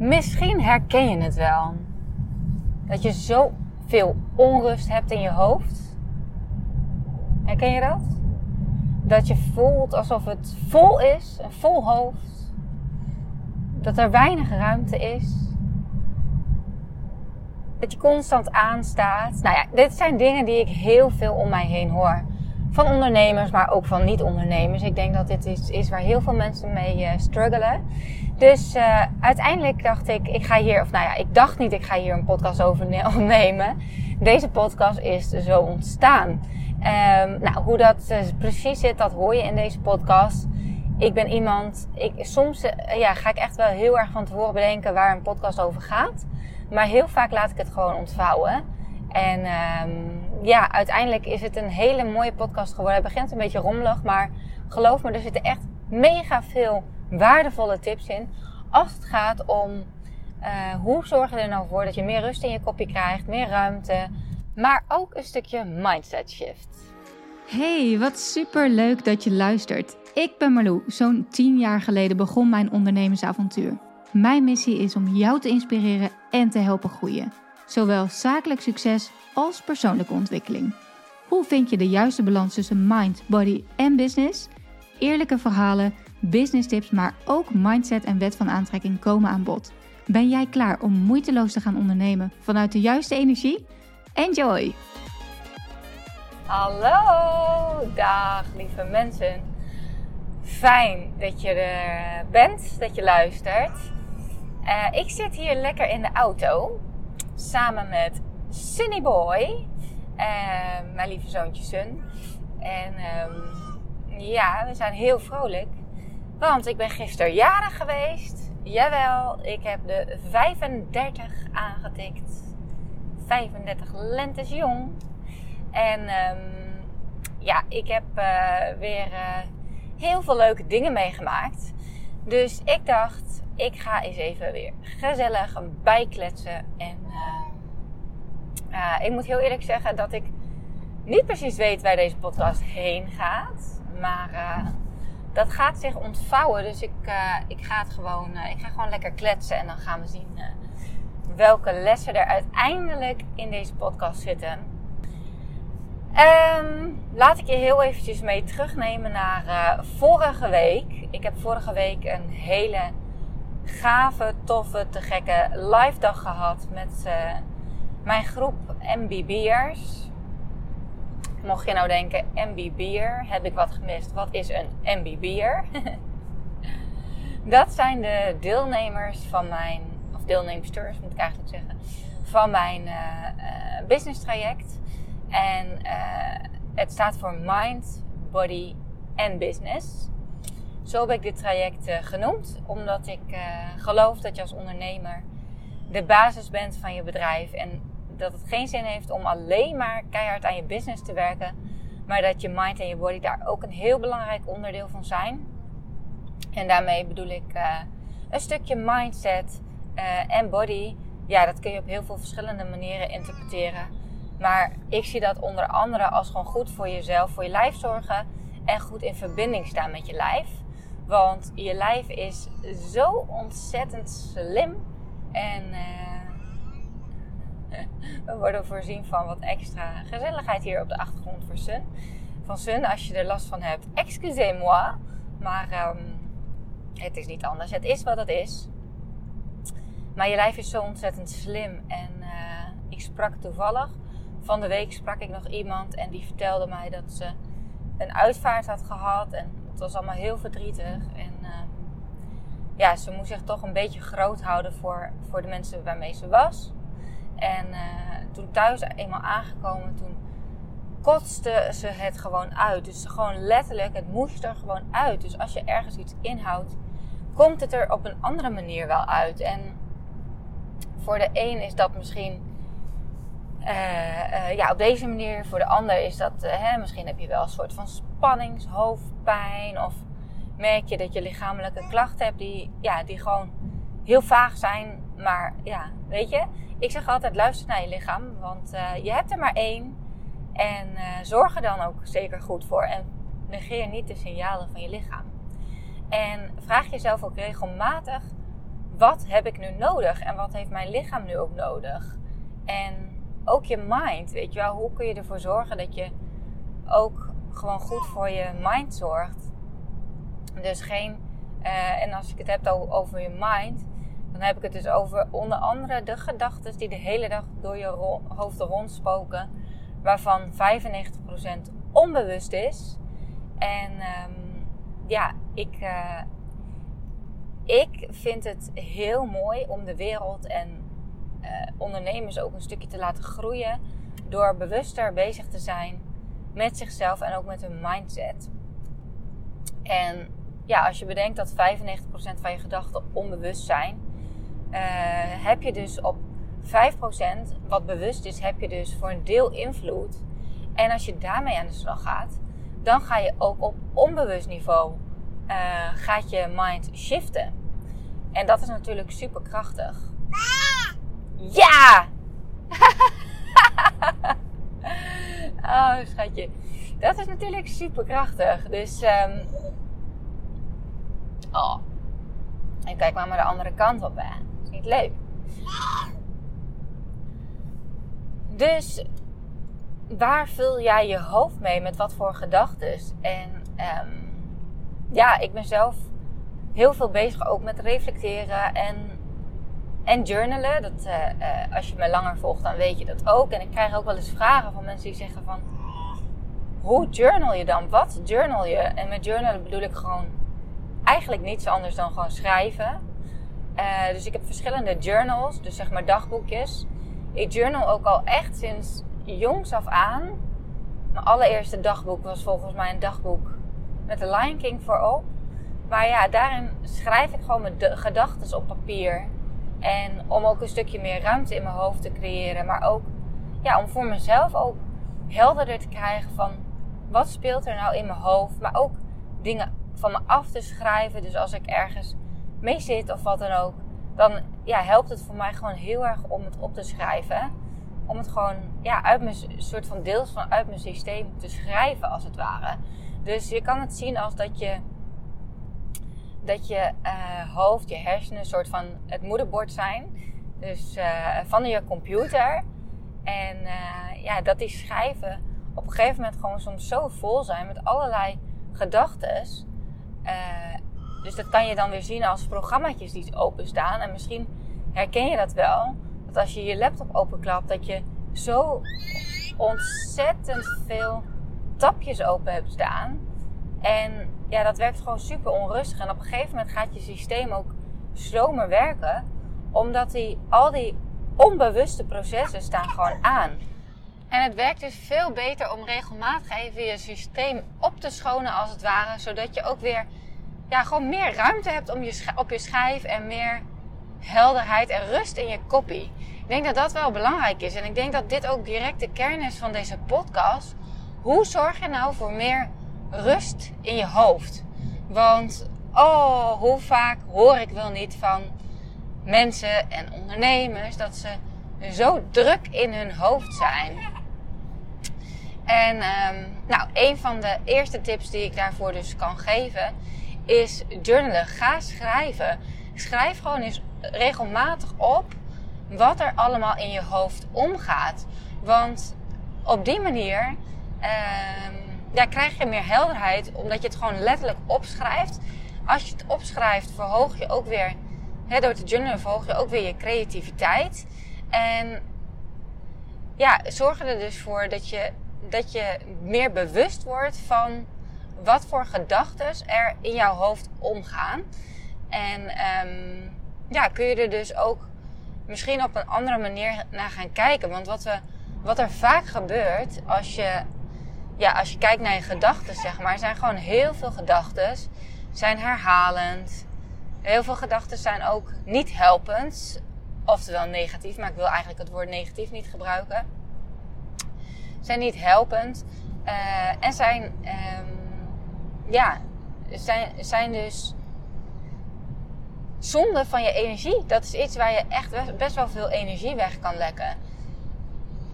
Misschien herken je het wel. Dat je zo veel onrust hebt in je hoofd. Herken je dat? Dat je voelt alsof het vol is, een vol hoofd. Dat er weinig ruimte is. Dat je constant aanstaat. Nou ja, dit zijn dingen die ik heel veel om mij heen hoor. Van ondernemers, maar ook van niet-ondernemers. Ik denk dat dit iets is waar heel veel mensen mee uh, struggelen. Dus uh, uiteindelijk dacht ik, ik ga hier, of nou ja, ik dacht niet, ik ga hier een podcast over nemen. Deze podcast is zo ontstaan. Um, nou, hoe dat uh, precies zit, dat hoor je in deze podcast. Ik ben iemand, ik, soms ja, ga ik echt wel heel erg van tevoren bedenken waar een podcast over gaat. Maar heel vaak laat ik het gewoon ontvouwen. En um, ja, uiteindelijk is het een hele mooie podcast geworden. Het begint een beetje rommelig, maar geloof me, er zitten echt mega veel waardevolle tips in. Als het gaat om uh, hoe zorg je er nou voor dat je meer rust in je kopje krijgt, meer ruimte, maar ook een stukje mindset shift. Hey, wat super leuk dat je luistert. Ik ben Marlou. Zo'n 10 jaar geleden begon mijn ondernemersavontuur. Mijn missie is om jou te inspireren en te helpen groeien. Zowel zakelijk succes als persoonlijke ontwikkeling. Hoe vind je de juiste balans tussen mind, body en business? Eerlijke verhalen, business tips, maar ook mindset en wet van aantrekking komen aan bod. Ben jij klaar om moeiteloos te gaan ondernemen vanuit de juiste energie? Enjoy! Hallo, dag lieve mensen. Fijn dat je er bent, dat je luistert. Uh, ik zit hier lekker in de auto samen met Sunny Boy, uh, mijn lieve zoontje Sun. En um, ja, we zijn heel vrolijk, want ik ben gisteren jarig geweest. Jawel, ik heb de 35 aangetikt. 35 lentes jong. En um, ja, ik heb uh, weer uh, heel veel leuke dingen meegemaakt. Dus ik dacht, ik ga eens even weer gezellig bijkletsen. En uh, ik moet heel eerlijk zeggen dat ik niet precies weet waar deze podcast heen gaat. Maar dat gaat zich ontvouwen. Dus ik, uh, ik ga het gewoon, ik ga gewoon lekker kletsen. En dan gaan we zien welke lessen er uiteindelijk in deze podcast zitten. Um, laat ik je heel eventjes mee terugnemen naar vorige week. Ik heb vorige week een hele gave, toffe, te gekke live dag gehad met mijn groep MBB'ers. Mocht je nou denken, MBB'er, heb ik wat gemist? Wat is een MBB'er? dat zijn de deelnemers van mijn, of deelnemsters moet ik eigenlijk zeggen, van mijn uh, business traject. En uh, het staat voor Mind, Body en Business. Zo heb ik dit traject genoemd, omdat ik geloof dat je als ondernemer de basis bent van je bedrijf. En dat het geen zin heeft om alleen maar keihard aan je business te werken. Maar dat je mind en je body daar ook een heel belangrijk onderdeel van zijn. En daarmee bedoel ik uh, een stukje mindset uh, en body. Ja, dat kun je op heel veel verschillende manieren interpreteren. Maar ik zie dat onder andere als gewoon goed voor jezelf, voor je lijf zorgen. En goed in verbinding staan met je lijf. Want je lijf is zo ontzettend slim. En uh, we worden voorzien van wat extra gezelligheid hier op de achtergrond voor Sun. Van Sun, als je er last van hebt, excusez-moi. Maar um, het is niet anders. Het is wat het is. Maar je lijf is zo ontzettend slim. En uh, ik sprak toevallig. Van de week sprak ik nog iemand en die vertelde mij dat ze een uitvaart had gehad. En het was allemaal heel verdrietig. En uh, ja, ze moest zich toch een beetje groot houden voor, voor de mensen waarmee ze was. En uh, toen thuis eenmaal aangekomen, toen kotste ze het gewoon uit. Dus gewoon letterlijk, het moest er gewoon uit. Dus als je ergens iets inhoudt, komt het er op een andere manier wel uit. En voor de een is dat misschien uh, uh, ja, op deze manier. Voor de ander is dat, hè, misschien heb je wel een soort van spanningshoofdpijn. Of merk je dat je lichamelijke klachten hebt die, ja, die gewoon heel vaag zijn. Maar ja, weet je, ik zeg altijd, luister naar je lichaam, want uh, je hebt er maar één. En uh, zorg er dan ook zeker goed voor. En negeer niet de signalen van je lichaam. En vraag jezelf ook regelmatig, wat heb ik nu nodig en wat heeft mijn lichaam nu ook nodig? En ook je mind, weet je wel, hoe kun je ervoor zorgen dat je ook gewoon goed voor je mind zorgt? Dus geen, uh, en als ik het heb over je mind, dan heb ik het dus over onder andere de gedachten die de hele dag door je hoofd rondspoken, waarvan 95% onbewust is. En um, ja, ik, uh, ik vind het heel mooi om de wereld en uh, ondernemers ook een stukje te laten groeien door bewuster bezig te zijn met zichzelf en ook met hun mindset. En ja, als je bedenkt dat 95% van je gedachten onbewust zijn, heb je dus op 5% wat bewust is, heb je dus voor een deel invloed. En als je daarmee aan de slag gaat, dan ga je ook op onbewust niveau uh, gaat je mind shiften. En dat is natuurlijk super krachtig. Ja! oh, schatje. Dat is natuurlijk super krachtig. Dus, um... oh. En kijk maar maar de andere kant op, hè. Niet leuk. Dus, waar vul jij je hoofd mee? Met wat voor gedachten? En, um... ja, ik ben zelf heel veel bezig ook met reflecteren en, en journalen. Dat, uh, uh, als je me langer volgt, dan weet je dat ook. En ik krijg ook wel eens vragen van mensen die zeggen van... Hoe journal je dan? Wat journal je? En met journalen bedoel ik gewoon eigenlijk niets anders dan gewoon schrijven. Uh, dus ik heb verschillende journals, dus zeg maar dagboekjes. Ik journal ook al echt sinds jongs af aan. Mijn allereerste dagboek was volgens mij een dagboek met de Lion King voorop. Maar ja, daarin schrijf ik gewoon mijn gedachten op papier. En om ook een stukje meer ruimte in mijn hoofd te creëren. Maar ook ja, om voor mezelf ook helderder te krijgen van wat speelt er nou in mijn hoofd. Maar ook dingen van me af te schrijven. Dus als ik ergens mee zit of wat dan ook. Dan ja, helpt het voor mij gewoon heel erg om het op te schrijven. Om het gewoon ja, uit mijn soort van deels van uit mijn systeem te schrijven als het ware. Dus je kan het zien als dat je dat je uh, hoofd, je hersenen, een soort van het moederbord zijn. Dus uh, van je computer. En uh, ja, dat die schijven op een gegeven moment gewoon soms zo vol zijn met allerlei gedachten. Dus dat kan je dan weer zien als programma's die openstaan. En misschien herken je dat wel. Dat als je je laptop openklapt, dat je zo ontzettend veel tapjes open hebt staan. En ja, dat werkt gewoon super onrustig. En op een gegeven moment gaat je systeem ook slomer werken. Omdat die, al die onbewuste processen staan gewoon aan. En het werkt dus veel beter om regelmatig even je systeem op te schonen als het ware. Zodat je ook weer ja, gewoon meer ruimte hebt om je, op je schijf en meer helderheid en rust in je kopie. Ik denk dat dat wel belangrijk is. En ik denk dat dit ook direct de kern is van deze podcast. Hoe zorg je nou voor meer rust in je hoofd. Want, oh, hoe vaak hoor ik wel niet van mensen en ondernemers dat ze zo druk in hun hoofd zijn. En um, nou, een van de eerste tips die ik daarvoor dus kan geven is journalen. Ga schrijven. Schrijf gewoon eens regelmatig op wat er allemaal in je hoofd omgaat. Want op die manier um, daar krijg je meer helderheid, omdat je het gewoon letterlijk opschrijft. Als je het opschrijft, verhoog je ook weer, hè, door te journalen, verhoog je ook weer je creativiteit. En ja, zorg er dus voor dat je, dat je meer bewust wordt van wat voor gedachten er in jouw hoofd omgaan. En um, ja, kun je er dus ook misschien op een andere manier naar gaan kijken. Want wat, we, wat er vaak gebeurt als je ja, als je kijkt naar je gedachten, zeg maar, zijn gewoon heel veel gedachten zijn herhalend. Heel veel gedachten zijn ook niet helpend, oftewel negatief, maar ik wil eigenlijk het woord negatief niet gebruiken. Zijn niet helpend uh, en zijn, um, ja, zijn, zijn dus zonde van je energie. Dat is iets waar je echt best wel veel energie weg kan lekken.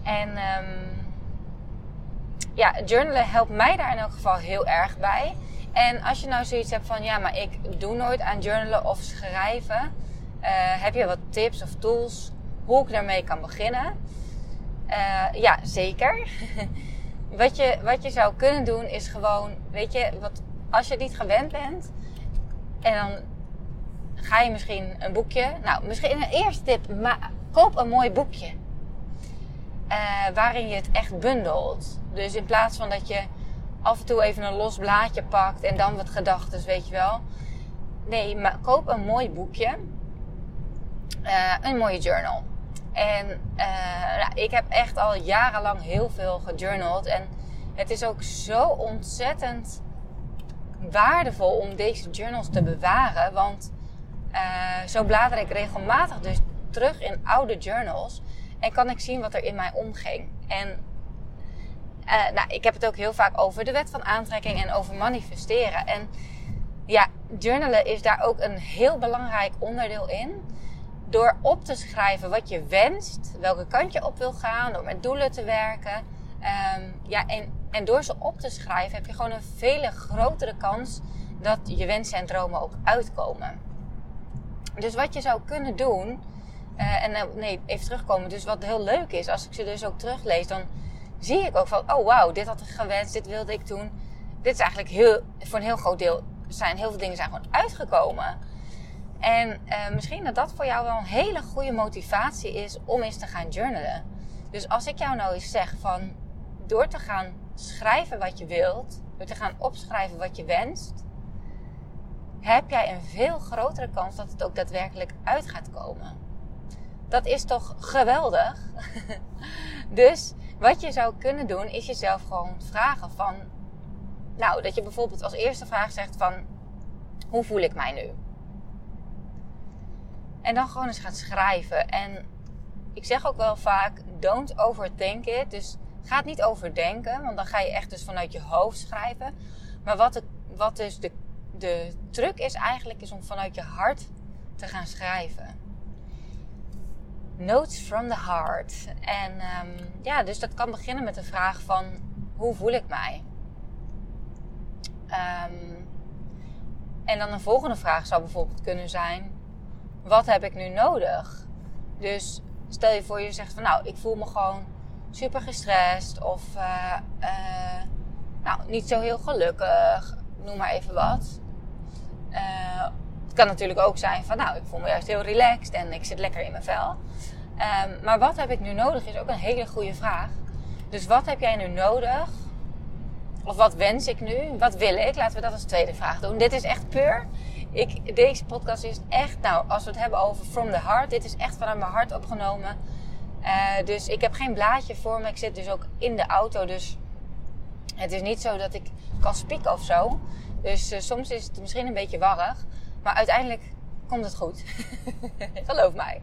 En um, ja, journalen helpt mij daar in elk geval heel erg bij. En als je nou zoiets hebt van, ja, maar ik doe nooit aan journalen of schrijven. heb je wat tips of tools hoe ik daarmee kan beginnen? ja, zeker. wat, je, wat je zou kunnen doen is gewoon, weet je, wat, als je het niet gewend bent en dan ga je misschien een boekje. Nou, misschien een eerste tip, maar koop een mooi boekje. Uh, waarin je het echt bundelt. Dus in plaats van dat je af en toe even een los blaadje pakt en dan wat gedachten, weet je wel. Nee, maar koop een mooi boekje. Uh, een mooie journal. En uh, ik heb echt al jarenlang heel veel gejournald. En het is ook zo ontzettend waardevol om deze journals te bewaren. Want uh, zo blader ik regelmatig dus terug in oude journals. En kan ik zien wat er in mij omging. En uh, nou, ik heb het ook heel vaak over de wet van aantrekking en over manifesteren. En ja, journalen is daar ook een heel belangrijk onderdeel in. Door op te schrijven wat je wenst, welke kant je op wil gaan, door met doelen te werken. Um, ja, en, en door ze op te schrijven heb je gewoon een vele grotere kans dat je wensen en dromen ook uitkomen. Dus wat je zou kunnen doen, uh, en uh, nee, even terugkomen. Dus wat heel leuk is, als ik ze dus ook teruglees, dan zie ik ook van, oh wauw, dit had ik gewenst, dit wilde ik doen. Dit is eigenlijk heel, voor een heel groot deel, zijn heel veel dingen zijn gewoon uitgekomen. En uh, misschien dat dat voor jou wel een hele goede motivatie is om eens te gaan journalen. Dus als ik jou nou eens zeg van door te gaan schrijven wat je wilt, door te gaan opschrijven wat je wenst, heb jij een veel grotere kans dat het ook daadwerkelijk uit gaat komen. Dat is toch geweldig? dus wat je zou kunnen doen, is jezelf gewoon vragen van. Nou, dat je bijvoorbeeld als eerste vraag zegt van. Hoe voel ik mij nu? En dan gewoon eens gaat schrijven. En ik zeg ook wel vaak, don't overthink it. Dus ga het niet overdenken, want dan ga je echt dus vanuit je hoofd schrijven. Maar wat, het, wat dus de, de truc is eigenlijk, is om vanuit je hart te gaan schrijven. Notes from the heart. En um, ja, dus dat kan beginnen met de vraag van hoe voel ik mij? Um, en dan een volgende vraag zou bijvoorbeeld kunnen zijn: wat heb ik nu nodig? Dus stel je voor je zegt van nou, ik voel me gewoon super gestrest of uh, uh, nou, niet zo heel gelukkig, noem maar even wat. Uh, het kan natuurlijk ook zijn van nou, ik voel me juist heel relaxed en ik zit lekker in mijn vel. Um, maar wat heb ik nu nodig is ook een hele goede vraag. Dus wat heb jij nu nodig? Of wat wens ik nu? Wat wil ik? Laten we dat als tweede vraag doen. Dit is echt puur. Ik, deze podcast is echt, nou, als we het hebben over from the heart. Dit is echt vanuit mijn hart opgenomen. Uh, dus ik heb geen blaadje voor me. Ik zit dus ook in de auto. Dus het is niet zo dat ik kan spieken of zo. Dus uh, soms is het misschien een beetje warrig. Maar uiteindelijk komt het goed. Geloof mij.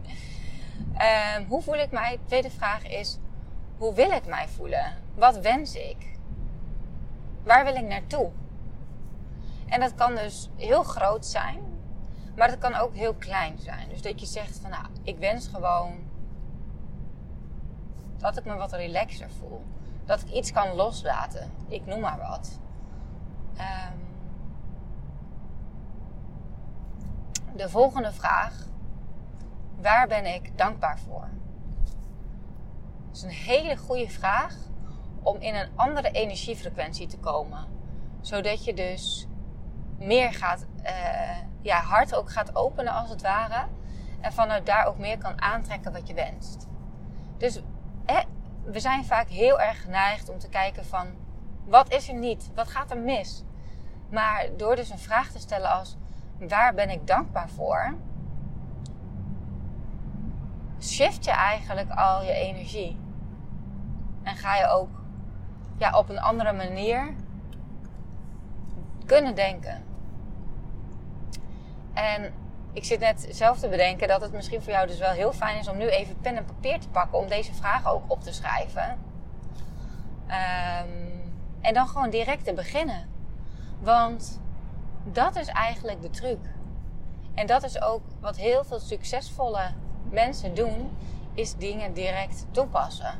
Um, hoe voel ik mij? De tweede vraag is: hoe wil ik mij voelen? Wat wens ik? Waar wil ik naartoe? En dat kan dus heel groot zijn, maar dat kan ook heel klein zijn. Dus dat je zegt van nou, ik wens gewoon dat ik me wat relaxer voel. Dat ik iets kan loslaten. Ik noem maar wat. Um, de volgende vraag Waar ben ik dankbaar voor? Dat is een hele goede vraag om in een andere energiefrequentie te komen. Zodat je dus meer gaat, uh, ja, hart ook gaat openen als het ware. En vanuit daar ook meer kan aantrekken wat je wenst. Dus we zijn vaak heel erg geneigd om te kijken van... Wat is er niet? Wat gaat er mis? Maar door dus een vraag te stellen als... Waar ben ik dankbaar voor? shift je eigenlijk al je energie. En ga je ook ja, op een andere manier kunnen denken. En ik zit net zelf te bedenken dat het misschien voor jou dus wel heel fijn is om nu even pen en papier te pakken om deze vragen ook op te schrijven. Um, en dan gewoon direct te beginnen. Want dat is eigenlijk de truc. En dat is ook wat heel veel succesvolle mensen doen, is dingen direct toepassen.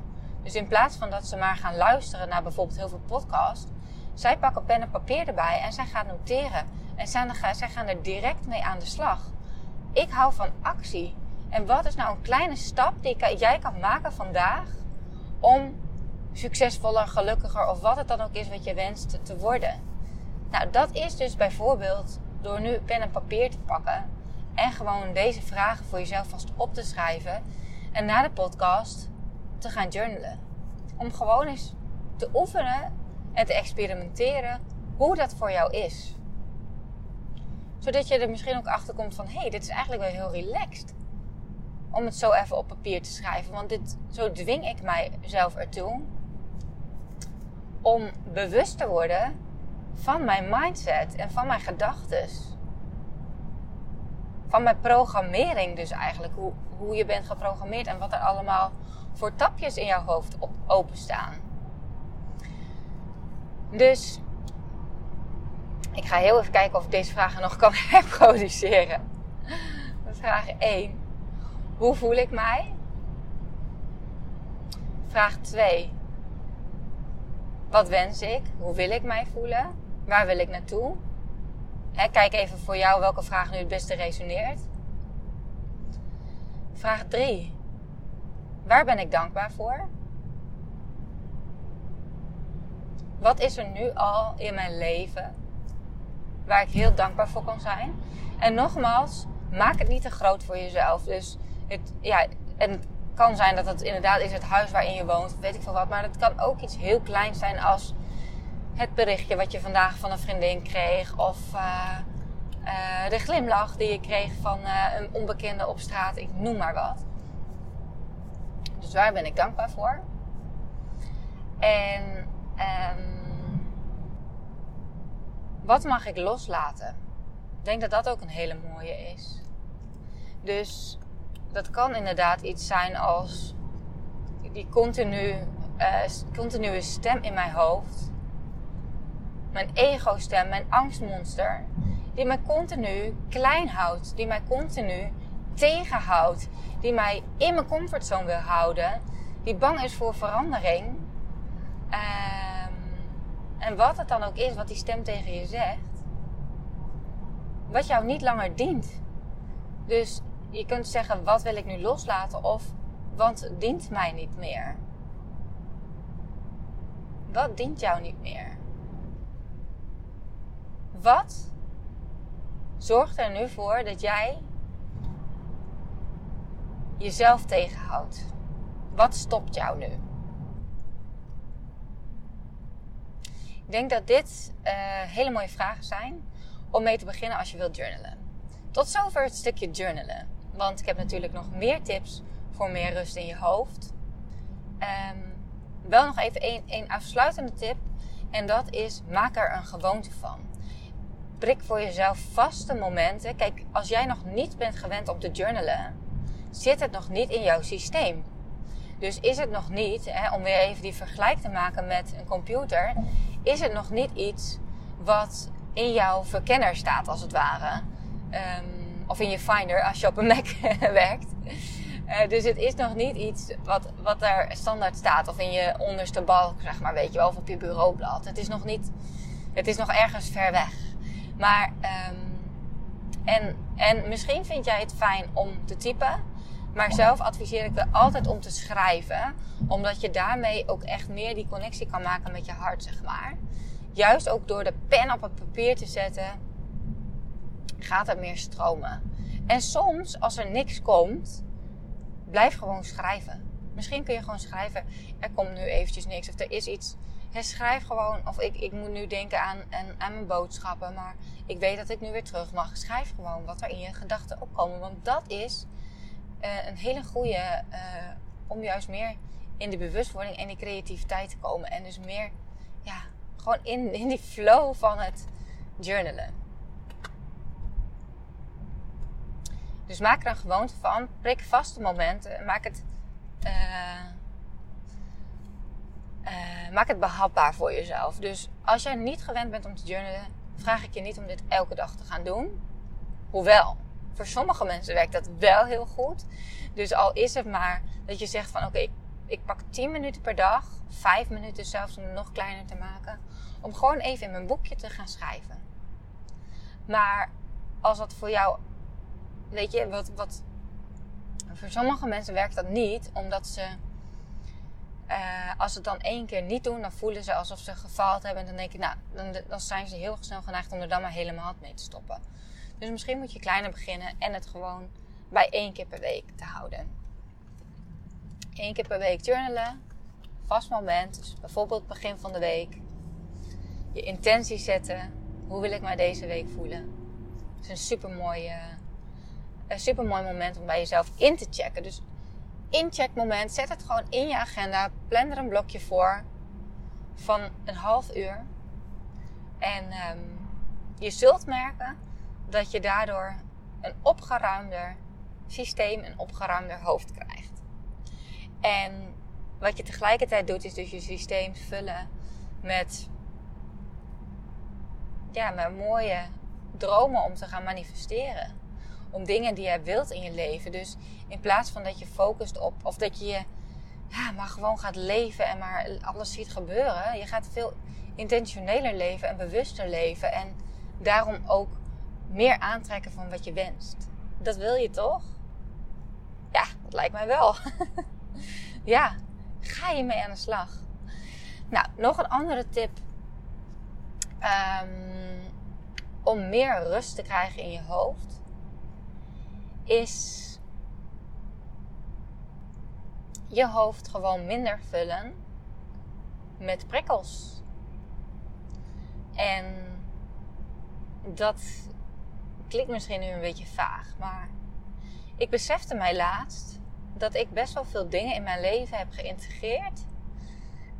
Dus in plaats van dat ze maar gaan luisteren naar bijvoorbeeld heel veel podcasts, zij pakken pen en papier erbij en zij gaan noteren. En zij gaan er direct mee aan de slag. Ik hou van actie. En wat is nou een kleine stap die jij kan maken vandaag om succesvoller, gelukkiger of wat het dan ook is wat je wenst te worden? Nou, dat is dus bijvoorbeeld door nu pen en papier te pakken en gewoon deze vragen voor jezelf vast op te schrijven en na de podcast te gaan journalen. Om gewoon eens te oefenen en te experimenteren hoe dat voor jou is. Zodat je er misschien ook achter komt van hé, hey, dit is eigenlijk wel heel relaxed. Om het zo even op papier te schrijven. Want dit, zo dwing ik mijzelf ertoe om bewust te worden van mijn mindset en van mijn gedachten. Van mijn programmering dus eigenlijk. Hoe, hoe je bent geprogrammeerd en wat er allemaal voor tapjes in jouw hoofd op openstaan. Dus ik ga heel even kijken of ik deze vragen nog kan herproduceren. Vraag 1. Hoe voel ik mij? Vraag 2. Wat wens ik? Hoe wil ik mij voelen? Waar wil ik naartoe? kijk even voor jou welke vraag nu het beste resoneert. Vraag 3. Waar ben ik dankbaar voor? Wat is er nu al in mijn leven waar ik heel dankbaar voor kan zijn? En nogmaals, maak het niet te groot voor jezelf. Dus het, ja, en kan zijn dat het inderdaad is het huis waarin je woont, weet ik veel wat. Maar het kan ook iets heel kleins zijn als het berichtje wat je vandaag van een vriendin kreeg. Of uh, uh, de glimlach die je kreeg van uh, een onbekende op straat. Ik noem maar wat. Dus waar ben ik dankbaar voor? En um, wat mag ik loslaten? Ik denk dat dat ook een hele mooie is. Dus dat kan inderdaad iets zijn als die continu, uh, continue stem in mijn hoofd. Mijn ego-stem, mijn angstmonster. Die mij continu klein houdt. Die mij continu tegenhoudt. Die mij in mijn comfortzone wil houden. Die bang is voor verandering. Um, en wat het dan ook is wat die stem tegen je zegt. Wat jou niet langer dient. Dus je kunt zeggen, wat wil ik nu loslaten? Of, wat dient mij niet meer? Wat dient jou niet meer? Wat zorgt er nu voor dat jij jezelf tegenhoudt? Wat stopt jou nu? Ik denk dat dit uh, hele mooie vragen zijn om mee te beginnen als je wilt journalen. Tot zover het stukje journalen. Want ik heb natuurlijk nog meer tips voor meer rust in je hoofd. Um, wel nog even één afsluitende tip. En dat is, maak er een gewoonte van. Prik voor jezelf vaste momenten. Kijk, als jij nog niet bent gewend om te journalen, zit het nog niet in jouw systeem. Dus is het nog niet, hè, om weer even die vergelijk te maken met een computer, is het nog niet iets wat in jouw verkenner staat, als het ware. Um, of in je Finder als je op een Mac werkt. Uh, dus het is nog niet iets wat, wat daar standaard staat. Of in je onderste balk, zeg maar, weet je wel. Of op je bureaublad. Het is nog niet... Het is nog ergens ver weg. Maar... Um, en, en misschien vind jij het fijn om te typen. Maar zelf adviseer ik er altijd om te schrijven. Omdat je daarmee ook echt meer die connectie kan maken met je hart, zeg maar. Juist ook door de pen op het papier te zetten gaat het meer stromen. En soms, als er niks komt, blijf gewoon schrijven. Misschien kun je gewoon schrijven, er komt nu eventjes niks of er is iets. schrijf gewoon, of ik, ik moet nu denken aan, aan, aan mijn boodschappen, maar ik weet dat ik nu weer terug mag. Schrijf gewoon wat er in je gedachten opkomen, want dat is uh, een hele goede uh, om juist meer in de bewustwording en die creativiteit te komen. En dus meer, ja, gewoon in, in die flow van het journalen. Dus maak er een gewoonte van. Prik vaste momenten. Maak het, uh, maak het behapbaar voor jezelf. Dus als jij niet gewend bent om te journalen, vraag ik je niet om dit elke dag te gaan doen. Hoewel, voor sommige mensen werkt dat wel heel goed. Dus al is het maar dat je zegt van oké, okay, ik pak 10 minuten per dag, 5 minuten zelfs om het nog kleiner te maken, om gewoon even in mijn boekje te gaan schrijven. Maar als dat voor jou weet je, wat, wat. Voor sommige mensen werkt dat niet, omdat ze. Uh, als ze het dan één keer niet doen, dan voelen ze alsof ze gefaald hebben. En dan denk ik, nou, dan, dan zijn ze heel snel geneigd om er dan maar helemaal mee te stoppen. Dus misschien moet je kleiner beginnen en het gewoon bij één keer per week te houden. Eén keer per week journalen, vast moment, dus bijvoorbeeld begin van de week. Je intentie zetten, hoe wil ik mij deze week voelen? Dat is een super mooi, een super mooi moment om bij jezelf in te checken. Dus incheckmoment, zet het gewoon in je agenda, plan er een blokje voor van een half uur. En um, je zult merken dat je daardoor een opgeruimder systeem, een opgeruimder hoofd krijgt. En wat je tegelijkertijd doet, is dus je systeem vullen met, ja, met mooie dromen om te gaan manifesteren. Om dingen die je wilt in je leven. Dus in plaats van dat je focust op, of dat je ja, maar gewoon gaat leven en maar alles ziet gebeuren. Je gaat veel intentioneler leven en bewuster leven. En daarom ook meer aantrekken van wat je wenst. Dat wil je toch? Ja, dat lijkt mij wel. ja, ga je mee aan de slag. Nou, nog een andere tip. Um, om meer rust te krijgen in je hoofd. Is je hoofd gewoon minder vullen met prikkels. En dat klinkt misschien nu een beetje vaag, maar ik besefte mij laatst dat ik best wel veel dingen in mijn leven heb geïntegreerd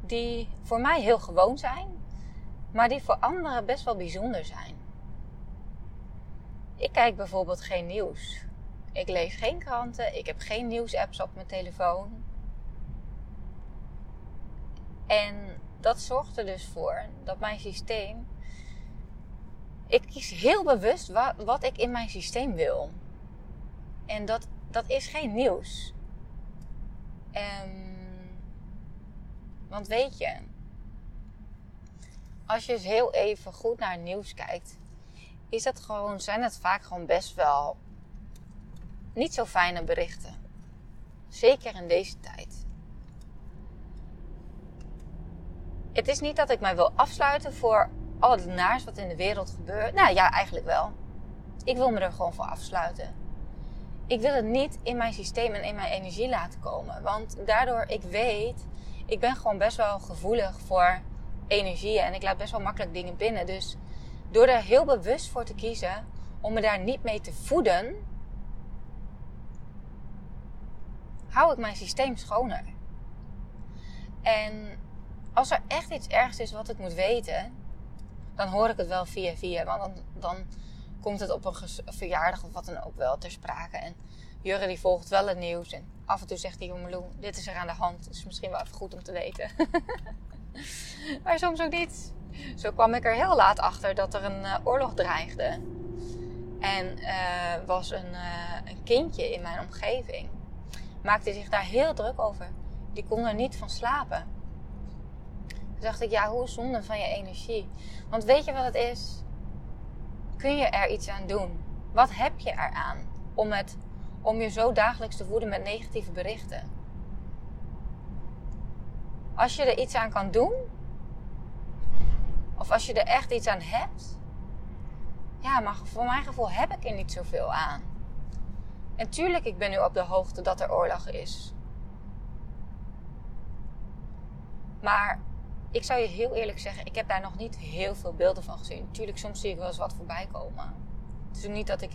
die voor mij heel gewoon zijn, maar die voor anderen best wel bijzonder zijn. Ik kijk bijvoorbeeld geen nieuws. Ik lees geen kranten, ik heb geen nieuwsapps op mijn telefoon. En dat zorgt er dus voor dat mijn systeem ik kies heel bewust wat, wat ik in mijn systeem wil. En dat, dat is geen nieuws. Um, want weet je, als je eens heel even goed naar het nieuws kijkt, is dat gewoon, zijn het vaak gewoon best wel niet zo fijne berichten. Zeker in deze tijd. Het is niet dat ik mij wil afsluiten voor al het naars wat in de wereld gebeurt. Nou ja, eigenlijk wel. Ik wil me er gewoon voor afsluiten. Ik wil het niet in mijn systeem en in mijn energie laten komen. Want daardoor, ik weet, ik ben gewoon best wel gevoelig voor energie. En ik laat best wel makkelijk dingen binnen. Dus door er heel bewust voor te kiezen om me daar niet mee te voeden, hou ik mijn systeem schoner. En als er echt iets ergs is wat ik moet weten, dan hoor ik het wel via via. Want dan, dan komt het op een verjaardag of wat dan ook wel ter sprake. En Jurre die volgt wel het nieuws. En af en toe zegt hij, Marloe, dit is er aan de hand. Is misschien wel even goed om te weten. maar soms ook niet. Zo kwam ik er heel laat achter dat er een uh, oorlog dreigde. En uh, was een, uh, een kindje in mijn omgeving. Maakte zich daar heel druk over. Die kon er niet van slapen. Toen dacht ik, ja, hoe zonde van je energie. Want weet je wat het is? Kun je er iets aan doen? Wat heb je eraan om, het, om je zo dagelijks te voeden met negatieve berichten? Als je er iets aan kan doen, of als je er echt iets aan hebt, ja, maar voor mijn gevoel heb ik er niet zoveel aan. En tuurlijk, ik ben nu op de hoogte dat er oorlog is. Maar ik zou je heel eerlijk zeggen, ik heb daar nog niet heel veel beelden van gezien. Tuurlijk, soms zie ik wel eens wat voorbij komen. Het is ook niet dat ik.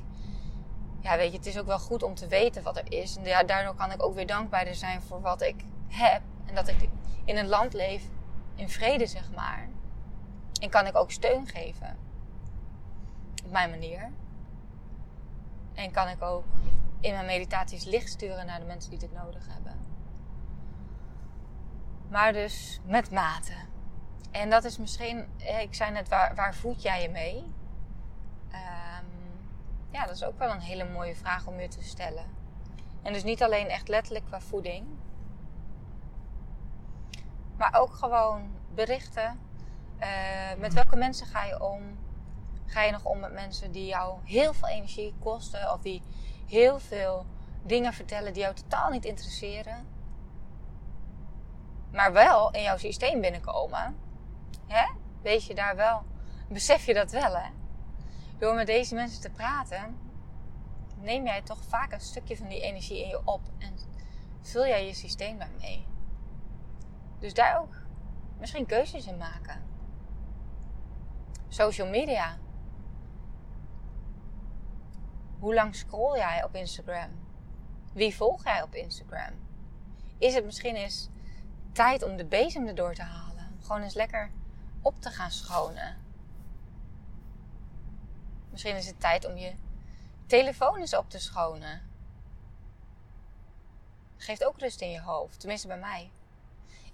Ja, weet je, het is ook wel goed om te weten wat er is. En ja, daardoor kan ik ook weer dankbaarder zijn voor wat ik heb. En dat ik in een land leef in vrede, zeg maar. En kan ik ook steun geven. Op mijn manier. En kan ik ook in mijn meditaties licht sturen naar de mensen die dit nodig hebben. Maar dus met mate. En dat is misschien, ik zei net, waar, waar voed jij je mee? Um, ja, dat is ook wel een hele mooie vraag om je te stellen. En dus niet alleen echt letterlijk qua voeding, maar ook gewoon berichten. Uh, met welke mensen ga je om? Ga je nog om met mensen die jou heel veel energie kosten of die heel veel dingen vertellen die jou totaal niet interesseren, maar wel in jouw systeem binnenkomen, hè? weet je daar wel, besef je dat wel, hè? Door met deze mensen te praten, neem jij toch vaak een stukje van die energie in je op en vul jij je systeem daarmee. Dus daar ook misschien keuzes in maken. Social media. Hoe lang scroll jij op Instagram? Wie volg jij op Instagram? Is het misschien eens tijd om de bezem erdoor te halen? Gewoon eens lekker op te gaan schonen. Misschien is het tijd om je telefoon eens op te schonen. Geeft ook rust in je hoofd, tenminste bij mij.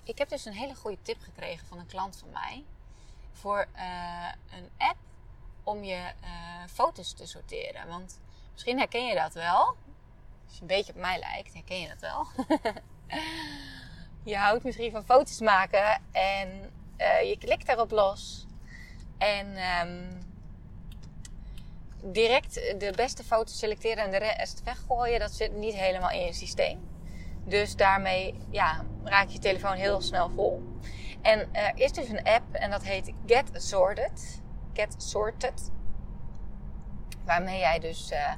Ik heb dus een hele goede tip gekregen van een klant van mij voor uh, een app om je uh, foto's te sorteren. Want misschien herken je dat wel. Als je een beetje op mij lijkt, herken je dat wel. je houdt misschien van foto's maken en uh, je klikt daarop los. En um, direct de beste foto's selecteren en de rest weggooien, dat zit niet helemaal in je systeem. Dus daarmee ja, raak je telefoon heel snel vol. En er is dus een app en dat heet Get Sorted. Get Sorted. Waarmee jij dus uh,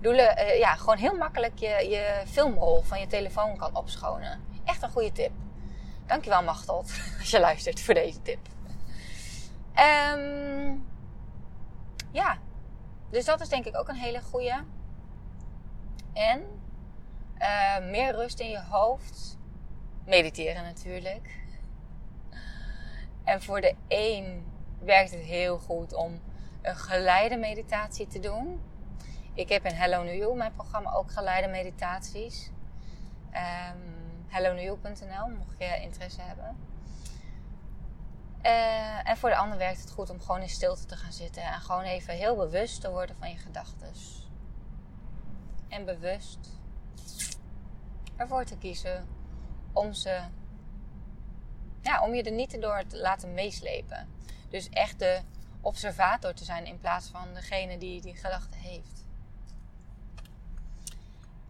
doelen, ja, gewoon heel makkelijk je, je filmrol van je telefoon kan opschonen. Echt een goede tip. Dankjewel Machteld, als je luistert voor deze tip. Um, ja, dus dat is denk ik ook een hele goede. En uh, meer rust in je hoofd. Mediteren natuurlijk. En voor de een werkt het heel goed om een geleide meditatie te doen. Ik heb in Hello New You, mijn programma, ook geleide meditaties. Um, HelloNewYou.nl, mocht je interesse hebben. Uh, en voor de ander werkt het goed om gewoon in stilte te gaan zitten en gewoon even heel bewust te worden van je gedachten. En bewust ervoor te kiezen om ze, ja, om je er niet door te laten meeslepen. Dus echt de observator te zijn in plaats van degene die die gedachte heeft.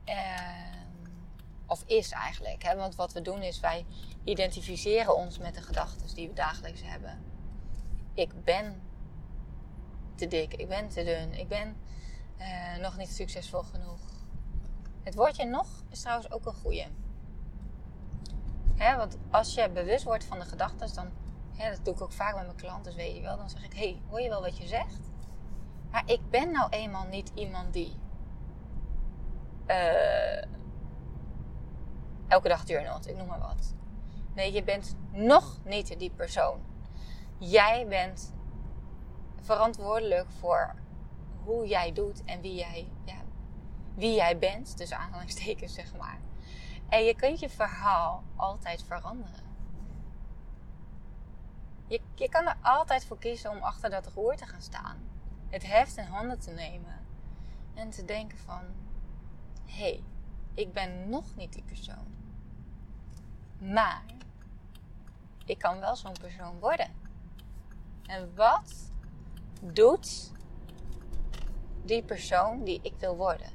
Uh, of is eigenlijk. Hè? Want wat we doen is wij identificeren ons met de gedachten die we dagelijks hebben. Ik ben te dik, ik ben te dun, ik ben uh, nog niet succesvol genoeg. Het woordje nog is trouwens ook een goeie. Hè, want als je bewust wordt van de gedachten, dan, hè, dat doe ik ook vaak met mijn klanten, dus weet je wel, dan zeg ik: hey, hoor je wel wat je zegt? Maar ik ben nou eenmaal niet iemand die. Uh, elke dag journalt, ik noem maar wat. Nee, je bent nog niet die persoon. Jij bent verantwoordelijk voor hoe jij doet en wie jij, ja, wie jij bent, tussen aanhalingstekens zeg maar. En je kunt je verhaal altijd veranderen. Je, je kan er altijd voor kiezen om achter dat roer te gaan staan. Het heft in handen te nemen. En te denken van... Hé, hey, ik ben nog niet die persoon. Maar ik kan wel zo'n persoon worden. En wat doet die persoon die ik wil worden?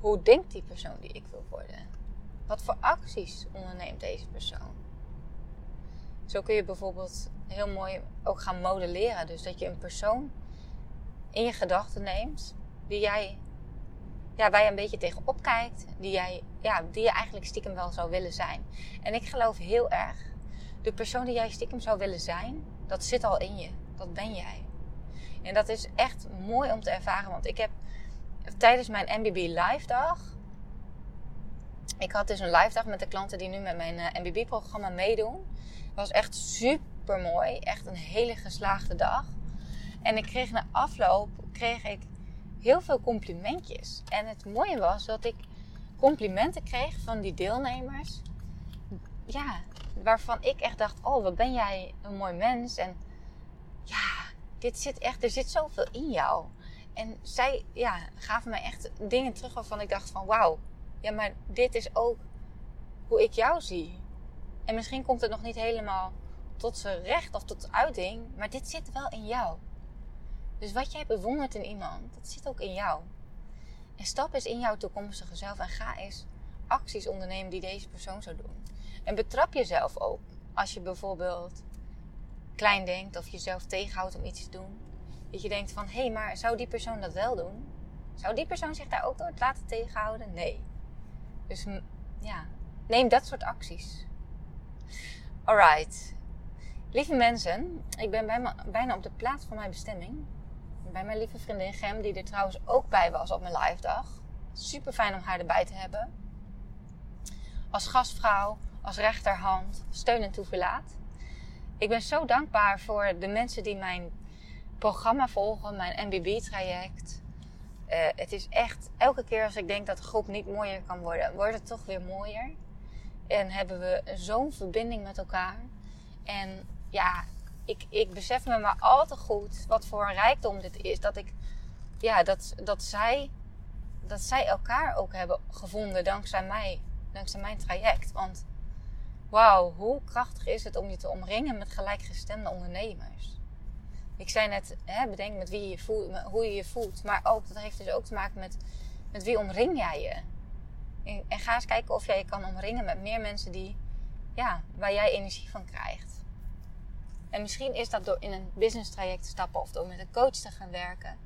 Hoe denkt die persoon die ik wil worden? Wat voor acties onderneemt deze persoon? Zo kun je bijvoorbeeld heel mooi ook gaan modelleren. Dus dat je een persoon in je gedachten neemt die jij ja, waar je een beetje tegenop kijkt, die, jij, ja, die je eigenlijk stiekem wel zou willen zijn. En ik geloof heel erg, de persoon die jij stiekem zou willen zijn, dat zit al in je. Dat ben jij. En dat is echt mooi om te ervaren, want ik heb tijdens mijn MBB Live dag, ik had dus een live dag met de klanten die nu met mijn eh, MBB-programma meedoen. Het was echt super mooi, echt een hele geslaagde dag. En ik kreeg na afloop, kreeg ik heel veel complimentjes. En het mooie was dat ik complimenten kreeg van die deelnemers. Ja, waarvan ik echt dacht: Oh, wat ben jij een mooi mens. En ja, dit zit echt, er zit zoveel in jou. En zij ja, gaven mij echt dingen terug waarvan ik dacht: van wauw, ja, maar dit is ook hoe ik jou zie. En misschien komt het nog niet helemaal tot zijn recht of tot uiting, maar dit zit wel in jou. Dus wat jij bewondert in iemand, dat zit ook in jou. En stap eens in jouw toekomstige zelf en ga eens acties ondernemen die deze persoon zou doen. En betrap jezelf ook als je bijvoorbeeld klein denkt of jezelf tegenhoudt om iets te doen. Dat je denkt van, hé, hey, maar zou die persoon dat wel doen? Zou die persoon zich daar ook door laten tegenhouden? Nee. Dus ja, neem dat soort acties. Alright. Lieve mensen, ik ben bijna op de plaats van mijn bestemming. Bij mijn lieve vriendin Gem, die er trouwens ook bij was op mijn live dag. Super fijn om haar erbij te hebben. Als gastvrouw, als rechterhand, steun en toeverlaat. Ik ben zo dankbaar voor de mensen die mijn programma volgen, mijn MBB-traject. Uh, het is echt, elke keer als ik denk dat de groep niet mooier kan worden, wordt het toch weer mooier. En hebben we zo'n verbinding met elkaar. En ja, ik, ik besef me maar al te goed wat voor een rijkdom dit is. Dat ik, ja, dat, dat zij, dat zij elkaar ook hebben gevonden dankzij mij, dankzij mijn traject. Want wauw, hoe krachtig is het om je te omringen met gelijkgestemde ondernemers. Ik zei net, hè, bedenk met wie je voelt, hoe je je voelt. Maar ook, dat heeft dus ook te maken met, met wie omring jij je. En, ga eens kijken of jij je kan omringen met meer mensen die, ja, waar jij energie van krijgt. En misschien is dat door in een business traject te stappen of door met een coach te gaan werken.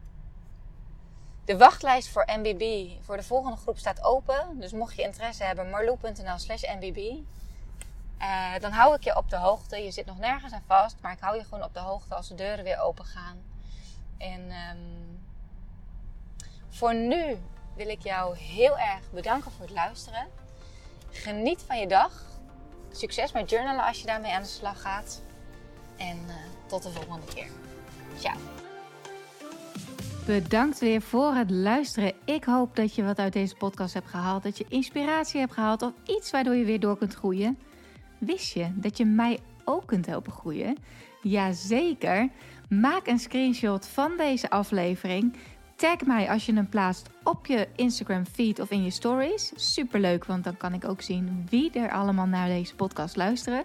De wachtlijst voor MBB voor de volgende groep staat open. Dus mocht je interesse hebben, marloe.nl slash MBB. Uh, dan hou ik je op de hoogte. Je zit nog nergens aan vast, maar ik hou je gewoon op de hoogte als de deuren weer open gaan. En um, voor nu wil ik jou heel erg bedanken voor het luisteren. Geniet van je dag. Succes met journalen als je daarmee aan de slag gaat. En uh, tot de volgende keer. Ciao. Bedankt weer voor het luisteren. Ik hoop dat je wat uit deze podcast hebt gehaald. Dat je inspiratie hebt gehaald of iets waardoor je weer door kunt groeien. Wist je dat je mij ook kunt helpen groeien? Jazeker. Maak een screenshot van deze aflevering. Tag mij als je hem plaatst op je Instagram feed of in je stories. Superleuk, want dan kan ik ook zien wie er allemaal naar deze podcast luisteren.